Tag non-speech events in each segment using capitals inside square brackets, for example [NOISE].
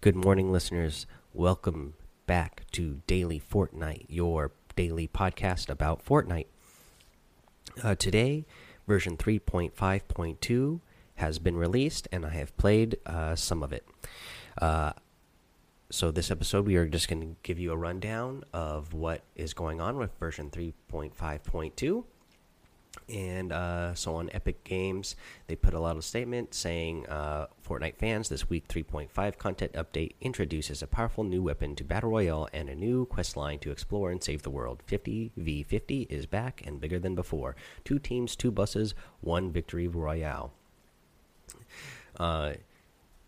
Good morning, listeners. Welcome back to Daily Fortnite, your daily podcast about Fortnite. Uh, today, version 3.5.2 has been released, and I have played uh, some of it. Uh, so, this episode, we are just going to give you a rundown of what is going on with version 3.5.2 and uh, so on Epic Games, they put a lot of statement saying, uh, Fortnite fans, this week 3.5 content update introduces a powerful new weapon to Battle Royale and a new quest line to explore and save the world. 50 v 50 is back and bigger than before. Two teams, two buses, one victory royale. Uh,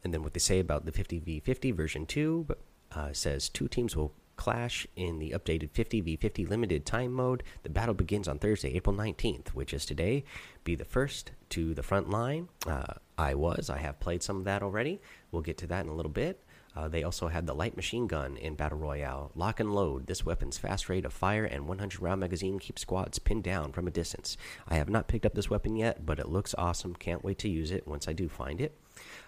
and then what they say about the 50 v 50 version 2 uh, says two teams will clash in the updated 50v50 limited time mode. The battle begins on Thursday, April 19th, which is today. Be the first to the front line. Uh, I was. I have played some of that already. We'll get to that in a little bit. Uh, they also had the light machine gun in Battle Royale. Lock and load. This weapon's fast rate of fire and 100 round magazine keeps squads pinned down from a distance. I have not picked up this weapon yet, but it looks awesome. Can't wait to use it once I do find it.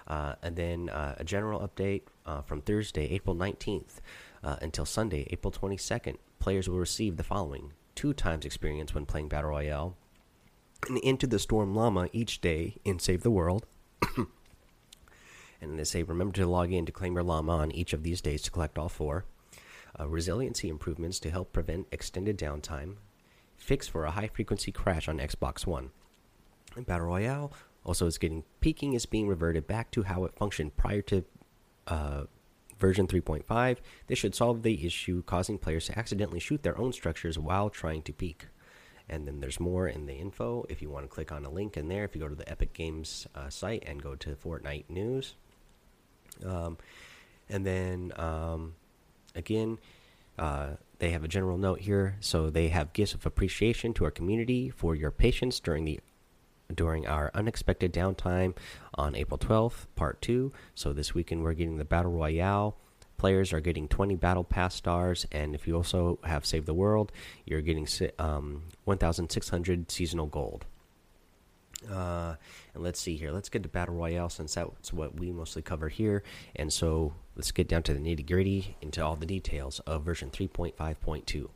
Uh, and then uh, a general update uh, from Thursday, April 19th. Uh, until Sunday, April 22nd, players will receive the following two times experience when playing Battle Royale, and Into the Storm Llama each day in Save the World. [COUGHS] and they say remember to log in to claim your llama on each of these days to collect all four. Uh, resiliency improvements to help prevent extended downtime. Fix for a high frequency crash on Xbox One. And Battle Royale also is getting peeking is being reverted back to how it functioned prior to version 3.5, this should solve the issue causing players to accidentally shoot their own structures while trying to peek. And then there's more in the info if you want to click on a link in there. If you go to the Epic Games uh, site and go to Fortnite News. Um, and then um, again, uh, they have a general note here. So they have gifts of appreciation to our community for your patience during the during our unexpected downtime on April 12th, part 2. So this weekend we're getting the Battle Royale. Players are getting 20 Battle Pass stars, and if you also have Save the World, you're getting um, 1,600 seasonal gold. Uh, and let's see here. Let's get to Battle Royale since that's what we mostly cover here. And so let's get down to the nitty gritty into all the details of version 3.5.2.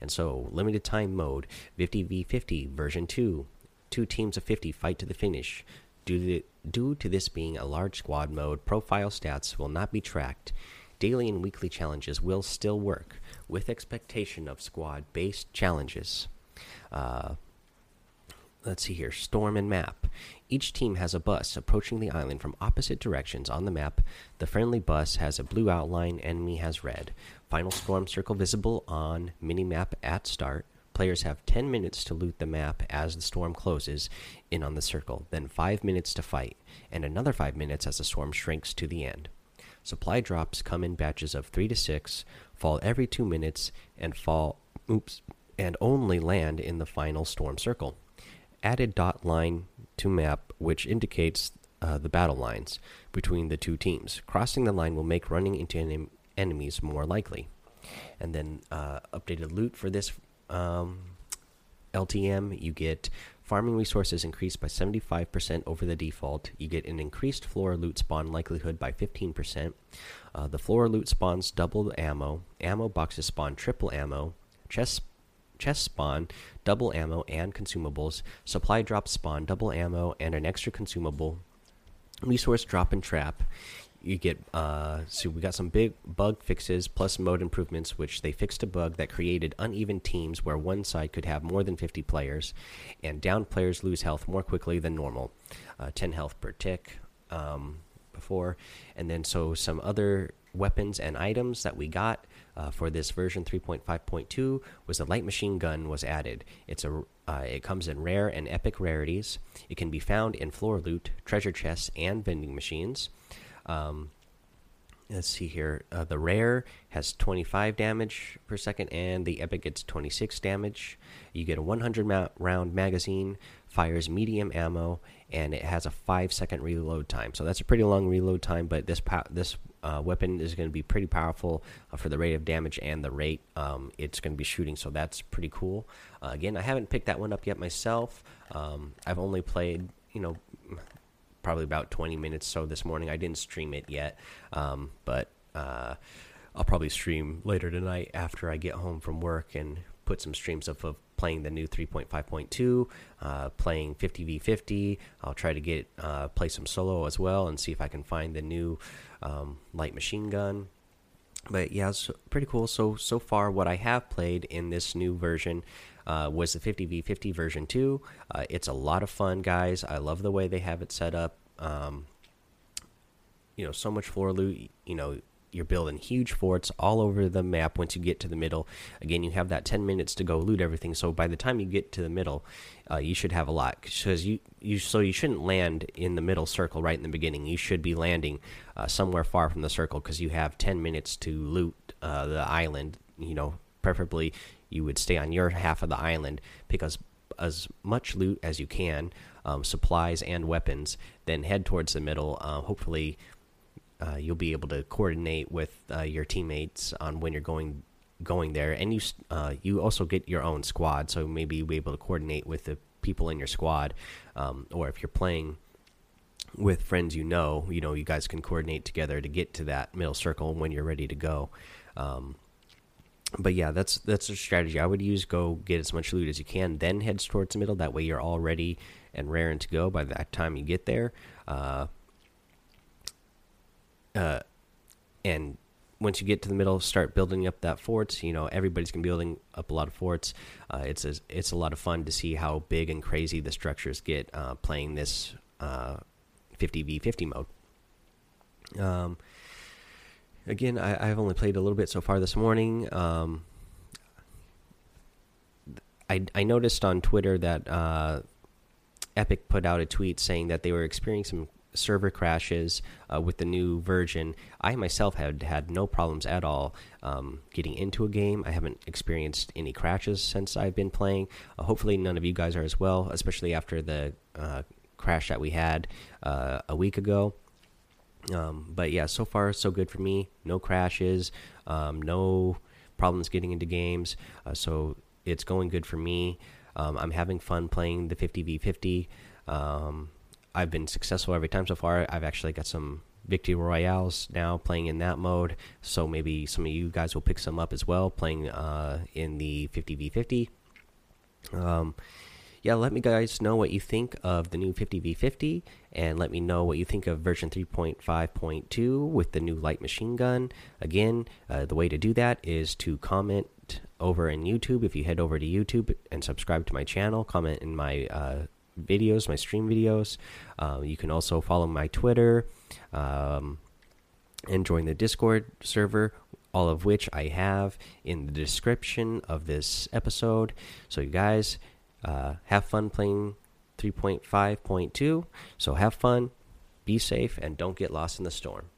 And so, limited time mode 50v50 version 2 two teams of 50 fight to the finish. Due to, due to this being a large squad mode, profile stats will not be tracked. Daily and weekly challenges will still work, with expectation of squad based challenges. Uh, let's see here storm and map each team has a bus approaching the island from opposite directions on the map the friendly bus has a blue outline enemy has red final storm circle visible on minimap at start Players have 10 minutes to loot the map as the storm closes in on the circle, then 5 minutes to fight, and another 5 minutes as the storm shrinks to the end. Supply drops come in batches of 3 to 6, fall every 2 minutes, and fall oops, and only land in the final storm circle. Added dot line to map which indicates uh, the battle lines between the two teams. Crossing the line will make running into en enemies more likely. And then uh, updated loot for this um, LTM, you get farming resources increased by 75% over the default. You get an increased floor loot spawn likelihood by 15%. Uh, the floor loot spawns double ammo. Ammo boxes spawn triple ammo. Chest chest spawn double ammo and consumables. Supply drops spawn double ammo and an extra consumable. Resource drop and trap you get uh, so we got some big bug fixes plus mode improvements which they fixed a bug that created uneven teams where one side could have more than 50 players and down players lose health more quickly than normal uh, 10 health per tick um, before. And then so some other weapons and items that we got uh, for this version 3.5.2 was the light machine gun was added. It's a uh, it comes in rare and epic rarities. It can be found in floor loot treasure chests and vending machines um, let's see here. Uh, the rare has 25 damage per second, and the epic gets 26 damage. You get a 100 ma round magazine, fires medium ammo, and it has a five second reload time. So that's a pretty long reload time, but this this uh, weapon is going to be pretty powerful uh, for the rate of damage and the rate um, it's going to be shooting. So that's pretty cool. Uh, again, I haven't picked that one up yet myself. Um, I've only played, you know probably about 20 minutes so this morning. I didn't stream it yet, um, but uh, I'll probably stream later tonight after I get home from work and put some streams up of playing the new 3.5.2, uh, playing 50v50. I'll try to get uh, play some solo as well and see if I can find the new um, light machine gun. But yeah, it's pretty cool. So so far, what I have played in this new version uh, was the 50v50 version 2. Uh, it's a lot of fun, guys. I love the way they have it set up. Um, you know, so much floor loot. You know, you're building huge forts all over the map once you get to the middle. Again you have that 10 minutes to go loot everything so by the time you get to the middle uh, you should have a lot because you, you so you shouldn't land in the middle circle right in the beginning. You should be landing uh, somewhere far from the circle because you have 10 minutes to loot uh, the island you know. Preferably you would stay on your half of the island as as much loot as you can um, supplies and weapons then head towards the middle. Uh, hopefully uh, you'll be able to coordinate with uh, your teammates on when you're going going there, and you uh, you also get your own squad, so maybe you'll be able to coordinate with the people in your squad, um, or if you're playing with friends you know, you know you guys can coordinate together to get to that middle circle when you're ready to go. Um, but yeah, that's that's a strategy I would use. Go get as much loot as you can, then head towards the middle. That way, you're all ready and raring to go by that time you get there. Uh, uh, and once you get to the middle, start building up that forts. You know, everybody's gonna be building up a lot of forts. Uh, it's a, it's a lot of fun to see how big and crazy the structures get uh, playing this uh, 50v50 mode. Um, again, I, have only played a little bit so far this morning. Um, I I noticed on Twitter that uh, Epic put out a tweet saying that they were experiencing some server crashes uh, with the new version. I myself had had no problems at all um, getting into a game. I haven't experienced any crashes since I've been playing. Uh, hopefully, none of you guys are as well, especially after the uh, crash that we had uh, a week ago. Um, but yeah, so far so good for me. No crashes, um, no problems getting into games. Uh, so it's going good for me. Um, I'm having fun playing the 50v50. Um, I've been successful every time so far. I've actually got some victory royales now playing in that mode. So maybe some of you guys will pick some up as well, playing uh, in the 50v50. Um, yeah, let me guys know what you think of the new 50v50, and let me know what you think of version 3.5.2 with the new light machine gun. Again, uh, the way to do that is to comment over in YouTube. If you head over to YouTube and subscribe to my channel, comment in my uh, videos, my stream videos. Uh, you can also follow my Twitter um, and join the Discord server, all of which I have in the description of this episode. So, you guys uh, have fun playing 3.5.2. So, have fun, be safe, and don't get lost in the storm.